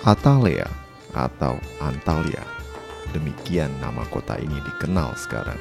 Atalea atau Antalya. Demikian nama kota ini dikenal sekarang.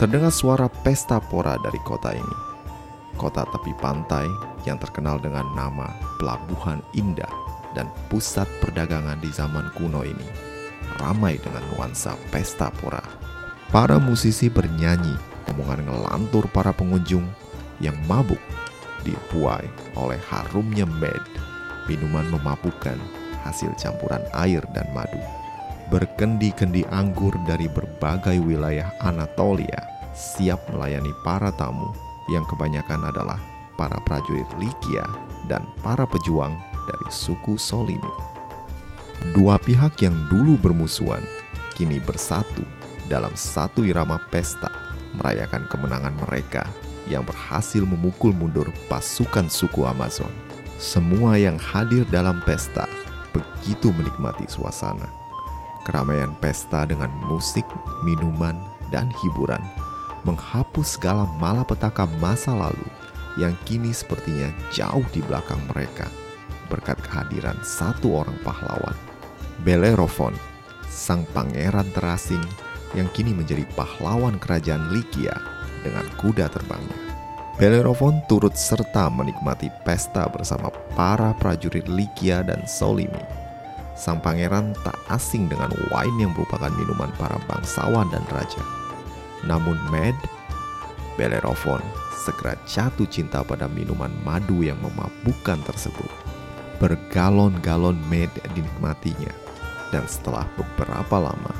Terdengar suara pesta pora dari kota ini. Kota tepi pantai yang terkenal dengan nama Pelabuhan Indah dan pusat perdagangan di zaman kuno ini ramai dengan nuansa pesta pora. Para musisi bernyanyi, omongan ngelantur para pengunjung yang mabuk dipuai oleh harumnya med, minuman memabukkan hasil campuran air dan madu berkendi-kendi anggur dari berbagai wilayah Anatolia siap melayani para tamu yang kebanyakan adalah para prajurit Likia dan para pejuang dari suku Solimi. Dua pihak yang dulu bermusuhan kini bersatu dalam satu irama pesta merayakan kemenangan mereka yang berhasil memukul mundur pasukan suku Amazon. Semua yang hadir dalam pesta begitu menikmati suasana Keramaian pesta dengan musik, minuman, dan hiburan menghapus segala malapetaka masa lalu yang kini sepertinya jauh di belakang mereka berkat kehadiran satu orang pahlawan, Bellerophon, sang pangeran terasing yang kini menjadi pahlawan kerajaan Likia dengan kuda terbangnya. Bellerophon turut serta menikmati pesta bersama para prajurit Likia dan Solimi sang pangeran tak asing dengan wine yang merupakan minuman para bangsawan dan raja. Namun Med, Bellerophon segera jatuh cinta pada minuman madu yang memabukkan tersebut. Bergalon-galon Med dinikmatinya, dan setelah beberapa lama,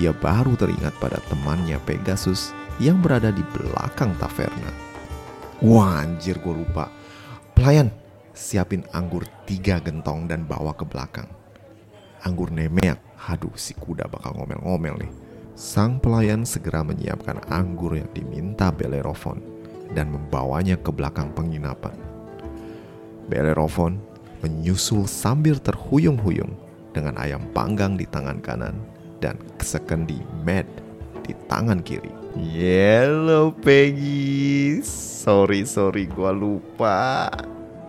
ia baru teringat pada temannya Pegasus yang berada di belakang taverna. Wah anjir gue lupa. Pelayan, siapin anggur tiga gentong dan bawa ke belakang anggur nemeak. Haduh, si kuda bakal ngomel-ngomel nih. Sang pelayan segera menyiapkan anggur yang diminta Bellerophon dan membawanya ke belakang penginapan. Bellerophon menyusul sambil terhuyung-huyung dengan ayam panggang di tangan kanan dan sekendi med di tangan kiri. Yellow Peggy, sorry sorry gua lupa.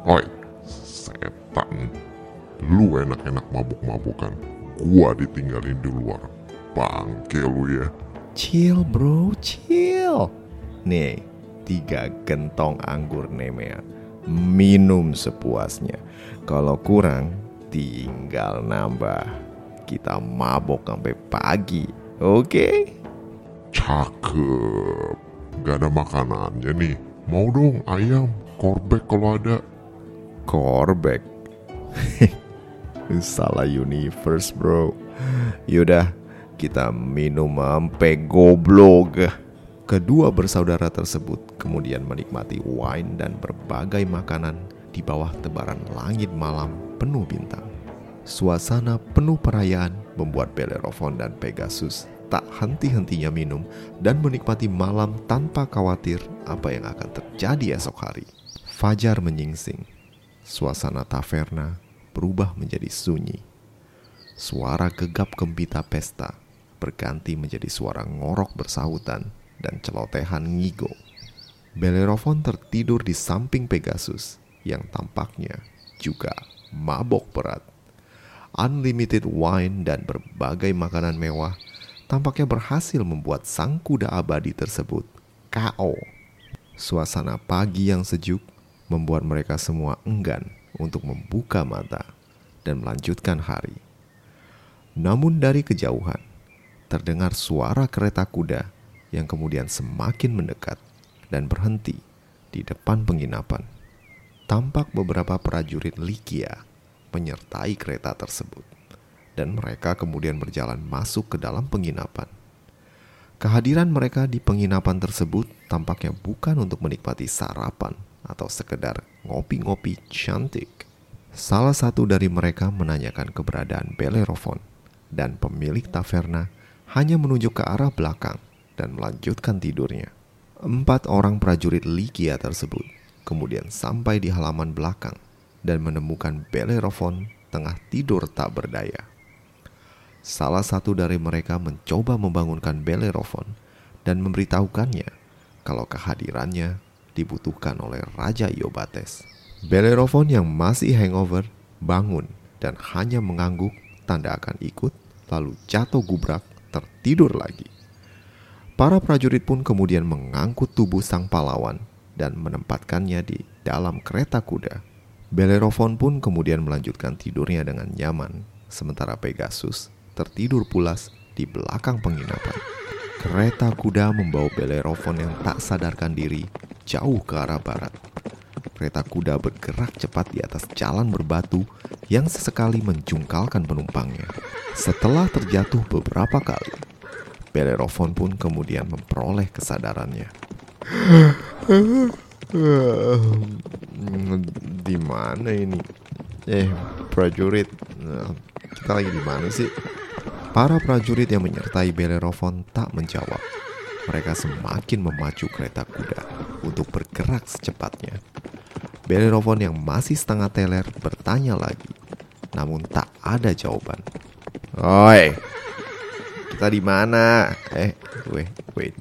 Oi, setan Lu enak-enak mabuk-mabukan. Gua ditinggalin di luar. Bangke lu ya. Chill bro, chill. Nih, tiga gentong anggur Nemea. Minum sepuasnya. Kalau kurang, tinggal nambah. Kita mabok sampai pagi, oke? Okay? Cakep. Gak ada makanannya nih. Mau dong ayam, korbek kalau ada. Korbek? Salah universe bro Yaudah kita minum sampai goblok Kedua bersaudara tersebut kemudian menikmati wine dan berbagai makanan di bawah tebaran langit malam penuh bintang. Suasana penuh perayaan membuat Bellerophon dan Pegasus tak henti-hentinya minum dan menikmati malam tanpa khawatir apa yang akan terjadi esok hari. Fajar menyingsing. Suasana taverna berubah menjadi sunyi. Suara gegap gempita pesta berganti menjadi suara ngorok bersahutan dan celotehan ngigo. Bellerophon tertidur di samping Pegasus yang tampaknya juga mabok berat. Unlimited wine dan berbagai makanan mewah tampaknya berhasil membuat sang kuda abadi tersebut KO. Suasana pagi yang sejuk membuat mereka semua enggan untuk membuka mata dan melanjutkan hari. Namun dari kejauhan, terdengar suara kereta kuda yang kemudian semakin mendekat dan berhenti di depan penginapan. Tampak beberapa prajurit Likia menyertai kereta tersebut, dan mereka kemudian berjalan masuk ke dalam penginapan. Kehadiran mereka di penginapan tersebut tampaknya bukan untuk menikmati sarapan atau sekedar ngopi-ngopi cantik. Salah satu dari mereka menanyakan keberadaan Bellerophon dan pemilik taverna hanya menunjuk ke arah belakang dan melanjutkan tidurnya. Empat orang prajurit Likia tersebut kemudian sampai di halaman belakang dan menemukan Bellerophon tengah tidur tak berdaya. Salah satu dari mereka mencoba membangunkan Bellerophon dan memberitahukannya kalau kehadirannya dibutuhkan oleh Raja Iobates. Bellerophon yang masih hangover bangun dan hanya mengangguk tanda akan ikut, lalu jatuh gubrak tertidur lagi. Para prajurit pun kemudian mengangkut tubuh sang pahlawan dan menempatkannya di dalam kereta kuda. Bellerophon pun kemudian melanjutkan tidurnya dengan nyaman, sementara Pegasus tertidur pulas di belakang penginapan. Kereta kuda membawa Bellerophon yang tak sadarkan diri jauh ke arah barat. Kereta kuda bergerak cepat di atas jalan berbatu yang sesekali menjungkalkan penumpangnya. Setelah terjatuh beberapa kali, Bellerophon pun kemudian memperoleh kesadarannya. di mana ini? Eh, prajurit. Kita lagi di mana sih? Para prajurit yang menyertai Bellerophon tak menjawab. Mereka semakin memacu kereta kuda untuk bergerak secepatnya. Bellerophon yang masih setengah teler bertanya lagi, namun tak ada jawaban. Oi, kita di mana? Eh, wait, wait.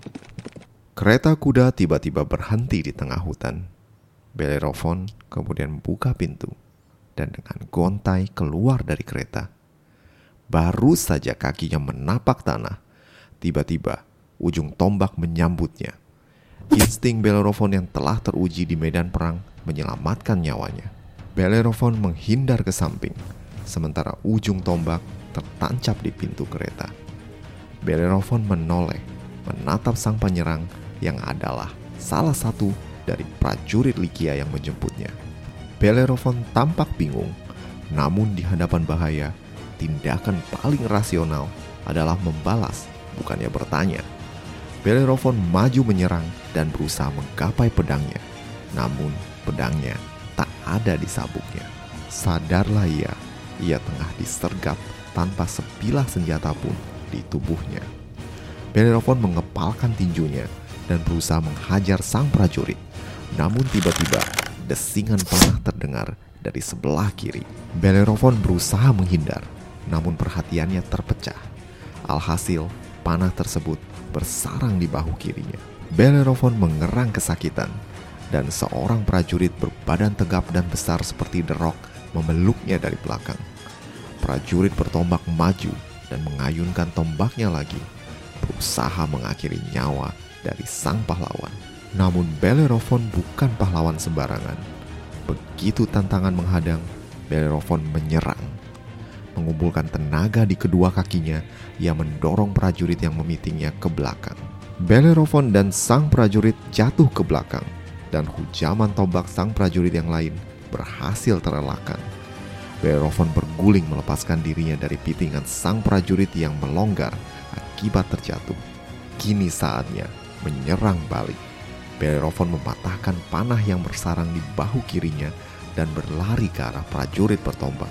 Kereta kuda tiba-tiba berhenti di tengah hutan. Bellerophon kemudian membuka pintu dan dengan gontai keluar dari kereta. Baru saja kakinya menapak tanah, tiba-tiba ujung tombak menyambutnya. Insting Bellerophon yang telah teruji di medan perang menyelamatkan nyawanya. Bellerophon menghindar ke samping, sementara ujung tombak tertancap di pintu kereta. Bellerophon menoleh, menatap sang penyerang yang adalah salah satu dari prajurit Likia yang menjemputnya. Bellerophon tampak bingung, namun di hadapan bahaya, tindakan paling rasional adalah membalas, bukannya bertanya. Bellerophon maju menyerang dan berusaha menggapai pedangnya. Namun, pedangnya tak ada di sabuknya. Sadarlah ia, ia tengah disergap tanpa sebilah senjata pun di tubuhnya. Bellerophon mengepalkan tinjunya dan berusaha menghajar sang prajurit. Namun tiba-tiba desingan panah terdengar dari sebelah kiri. Bellerophon berusaha menghindar, namun perhatiannya terpecah. Alhasil, panah tersebut bersarang di bahu kirinya. Bellerophon mengerang kesakitan, dan seorang prajurit berbadan tegap dan besar seperti derok memeluknya dari belakang. Prajurit bertombak maju dan mengayunkan tombaknya lagi, berusaha mengakhiri nyawa dari sang pahlawan. Namun Bellerophon bukan pahlawan sembarangan. Begitu tantangan menghadang, Bellerophon menyerang. Mengumpulkan tenaga di kedua kakinya, ia mendorong prajurit yang memitingnya ke belakang. Bellerophon dan sang prajurit jatuh ke belakang, dan hujaman tombak sang prajurit yang lain berhasil terelakkan. Bellerophon berguling melepaskan dirinya dari pitingan sang prajurit yang melonggar akibat terjatuh. Kini saatnya menyerang balik. Bellerophon mematahkan panah yang bersarang di bahu kirinya dan berlari ke arah prajurit bertombak.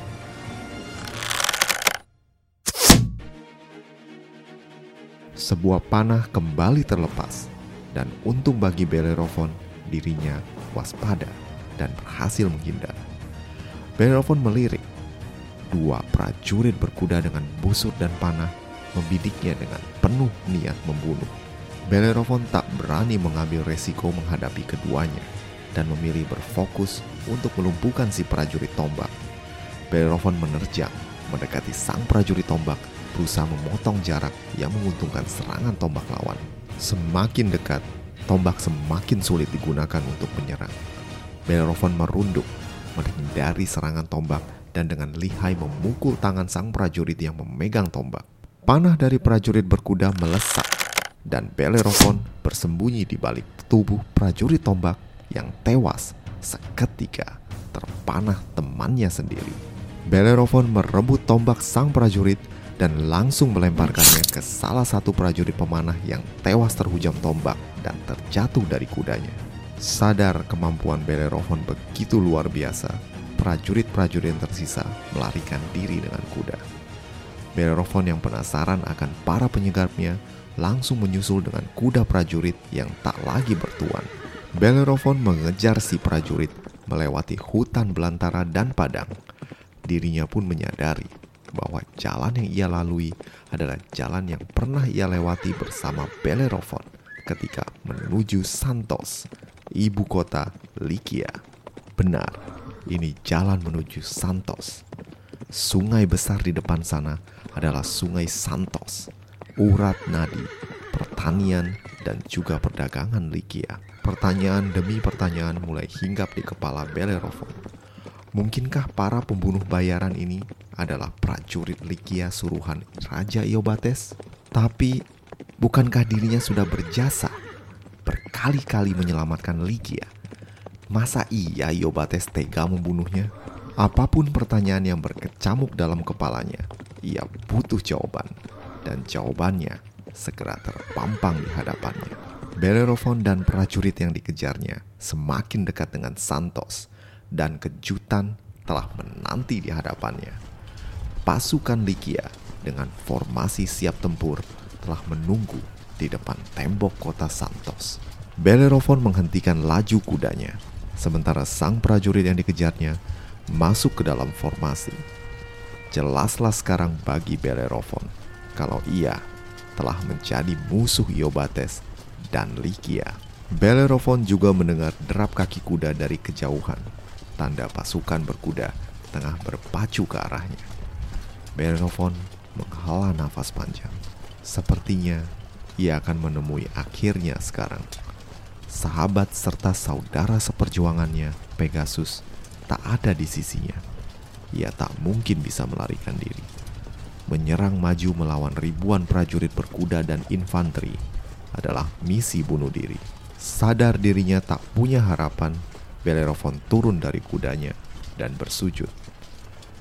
Sebuah panah kembali terlepas dan untung bagi Bellerophon dirinya waspada dan berhasil menghindar. Bellerophon melirik. Dua prajurit berkuda dengan busur dan panah membidiknya dengan penuh niat membunuh. Bellerophon tak berani mengambil resiko menghadapi keduanya dan memilih berfokus untuk melumpuhkan si prajurit tombak. Bellerophon menerjang, mendekati sang prajurit tombak, berusaha memotong jarak yang menguntungkan serangan tombak lawan. Semakin dekat, tombak semakin sulit digunakan untuk menyerang. Bellerophon merunduk menghindari serangan tombak dan dengan lihai memukul tangan sang prajurit yang memegang tombak. Panah dari prajurit berkuda melesat dan Bellerophon bersembunyi di balik tubuh prajurit tombak yang tewas seketika terpanah temannya sendiri. Bellerophon merebut tombak sang prajurit dan langsung melemparkannya ke salah satu prajurit pemanah yang tewas terhujam tombak dan terjatuh dari kudanya. Sadar kemampuan Bellerophon begitu luar biasa, prajurit-prajurit yang tersisa melarikan diri dengan kuda. Bellerophon yang penasaran akan para penyegapnya langsung menyusul dengan kuda prajurit yang tak lagi bertuan. Bellerophon mengejar si prajurit melewati hutan belantara dan padang. Dirinya pun menyadari bahwa jalan yang ia lalui adalah jalan yang pernah ia lewati bersama Bellerophon ketika menuju Santos ibu kota Likia. Benar, ini jalan menuju Santos. Sungai besar di depan sana adalah Sungai Santos, urat nadi, pertanian, dan juga perdagangan Likia. Pertanyaan demi pertanyaan mulai hinggap di kepala Bellerophon. Mungkinkah para pembunuh bayaran ini adalah prajurit Likia suruhan Raja Iobates? Tapi bukankah dirinya sudah berjasa berkali-kali menyelamatkan Likia? Masa iya Iobates tega membunuhnya? Apa pun pertanyaan yang berkecamuk dalam kepalanya, ia butuh jawaban. Dan jawabannya segera terpampang di hadapannya. Bellerophon dan prajurit yang dikejarnya semakin dekat dengan Santos dan kejutan telah menanti di hadapannya. Pasukan Likia dengan formasi siap tempur telah menunggu di depan tembok kota Santos. Bellerophon menghentikan laju kudanya sementara sang prajurit yang dikejarnya masuk ke dalam formasi. Jelaslah sekarang bagi Bellerophon kalau ia telah menjadi musuh Iobates dan Likia. Bellerophon juga mendengar derap kaki kuda dari kejauhan, tanda pasukan berkuda tengah berpacu ke arahnya. Bellerophon menghela nafas panjang. Sepertinya ia akan menemui akhirnya sekarang sahabat serta saudara seperjuangannya, Pegasus, tak ada di sisinya. Ia tak mungkin bisa melarikan diri. Menyerang maju melawan ribuan prajurit berkuda dan infanteri adalah misi bunuh diri. Sadar dirinya tak punya harapan, Bellerophon turun dari kudanya dan bersujud.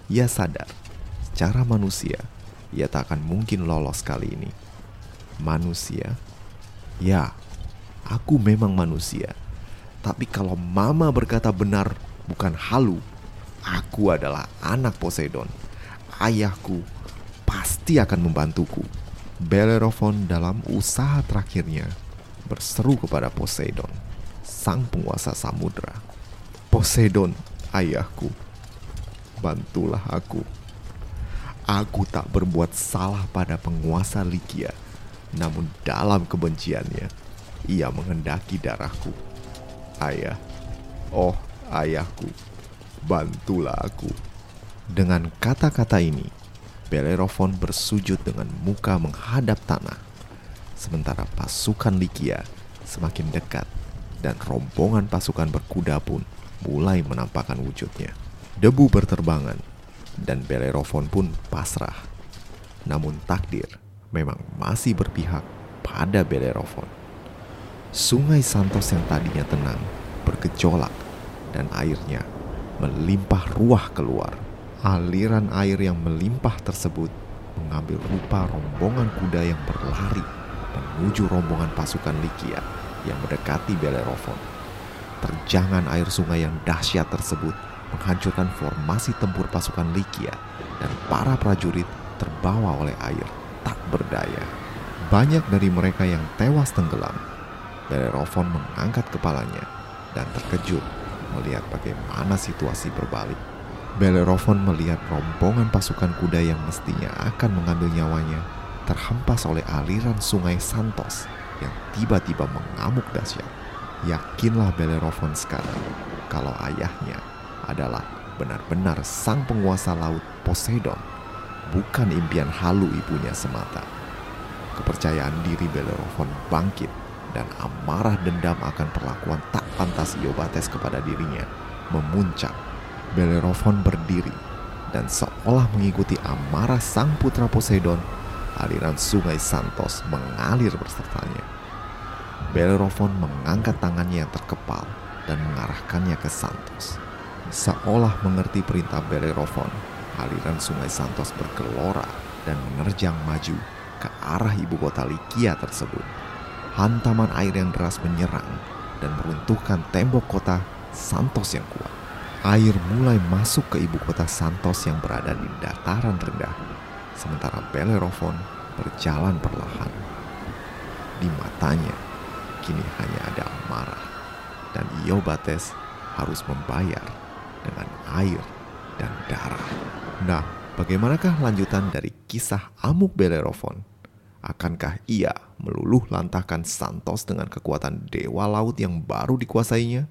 Ia sadar, secara manusia, ia tak akan mungkin lolos kali ini. Manusia? Ya, Aku memang manusia. Tapi kalau mama berkata benar, bukan halu. Aku adalah anak Poseidon. Ayahku pasti akan membantuku. Bellerophon dalam usaha terakhirnya berseru kepada Poseidon, sang penguasa samudra. Poseidon, ayahku, bantulah aku. Aku tak berbuat salah pada penguasa Likia, namun dalam kebenciannya, ia menghendaki darahku. Ayah, oh ayahku, bantulah aku. Dengan kata-kata ini, Bellerophon bersujud dengan muka menghadap tanah. Sementara pasukan Likia semakin dekat dan rombongan pasukan berkuda pun mulai menampakkan wujudnya. Debu berterbangan dan Bellerophon pun pasrah. Namun takdir memang masih berpihak pada Bellerophon. Sungai Santos yang tadinya tenang bergejolak dan airnya melimpah ruah keluar. Aliran air yang melimpah tersebut mengambil rupa rombongan kuda yang berlari menuju rombongan pasukan Likia yang mendekati Bellerophon. Terjangan air sungai yang dahsyat tersebut menghancurkan formasi tempur pasukan Likia dan para prajurit terbawa oleh air tak berdaya. Banyak dari mereka yang tewas tenggelam Bellerophon mengangkat kepalanya dan terkejut melihat bagaimana situasi berbalik. Bellerophon melihat rombongan pasukan kuda yang mestinya akan mengambil nyawanya terhempas oleh aliran sungai Santos yang tiba-tiba mengamuk dahsyat. Yakinlah Bellerophon sekarang kalau ayahnya adalah benar-benar sang penguasa laut Poseidon, bukan impian halu ibunya semata. Kepercayaan diri Bellerophon bangkit dan amarah dendam akan perlakuan tak pantas Iobates kepada dirinya memuncak. Bellerophon berdiri dan seolah mengikuti amarah sang putra Poseidon, aliran sungai Santos mengalir bersertanya. Bellerophon mengangkat tangannya yang terkepal dan mengarahkannya ke Santos. Seolah mengerti perintah Bellerophon, aliran sungai Santos bergelora dan menerjang maju ke arah ibu kota Likia tersebut hantaman air yang deras menyerang dan meruntuhkan tembok kota Santos yang kuat. Air mulai masuk ke ibu kota Santos yang berada di dataran rendah, sementara Bellerophon berjalan perlahan. Di matanya, kini hanya ada amarah, dan Iobates harus membayar dengan air dan darah. Nah, bagaimanakah lanjutan dari kisah Amuk Bellerophon? Akankah ia meluluh lantahkan Santos dengan kekuatan dewa laut yang baru dikuasainya?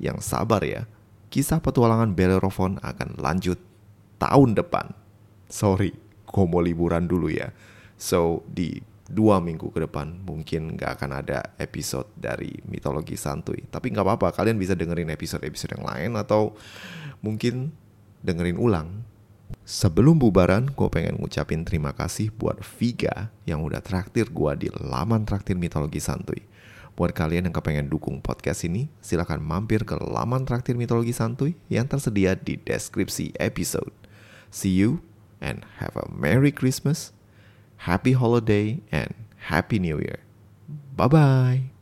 Yang sabar ya, kisah petualangan Bellerophon akan lanjut tahun depan. Sorry, gue mau liburan dulu ya. So, di dua minggu ke depan mungkin nggak akan ada episode dari mitologi santuy. Tapi nggak apa-apa, kalian bisa dengerin episode-episode yang lain atau mungkin dengerin ulang. Sebelum bubaran, gue pengen ngucapin terima kasih buat Viga yang udah traktir gue di laman traktir mitologi santuy. Buat kalian yang kepengen dukung podcast ini, silahkan mampir ke laman traktir mitologi santuy yang tersedia di deskripsi episode. See you and have a Merry Christmas Happy holiday and Happy New Year. Bye bye.